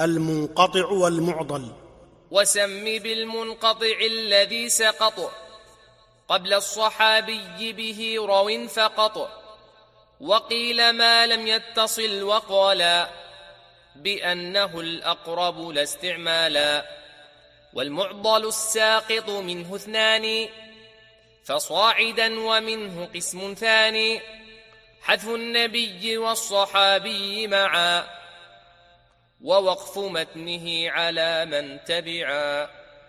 المنقطع والمعضل. وسم بالمنقطع الذي سقط قبل الصحابي به رو فقط. وقيل ما لم يتصل وقالا بأنه الأقرب لا استعمالا والمعضل الساقط منه اثنان فصاعدا ومنه قسم ثاني. حذف النبي والصحابي معا. ووقف متنه على من تبعا.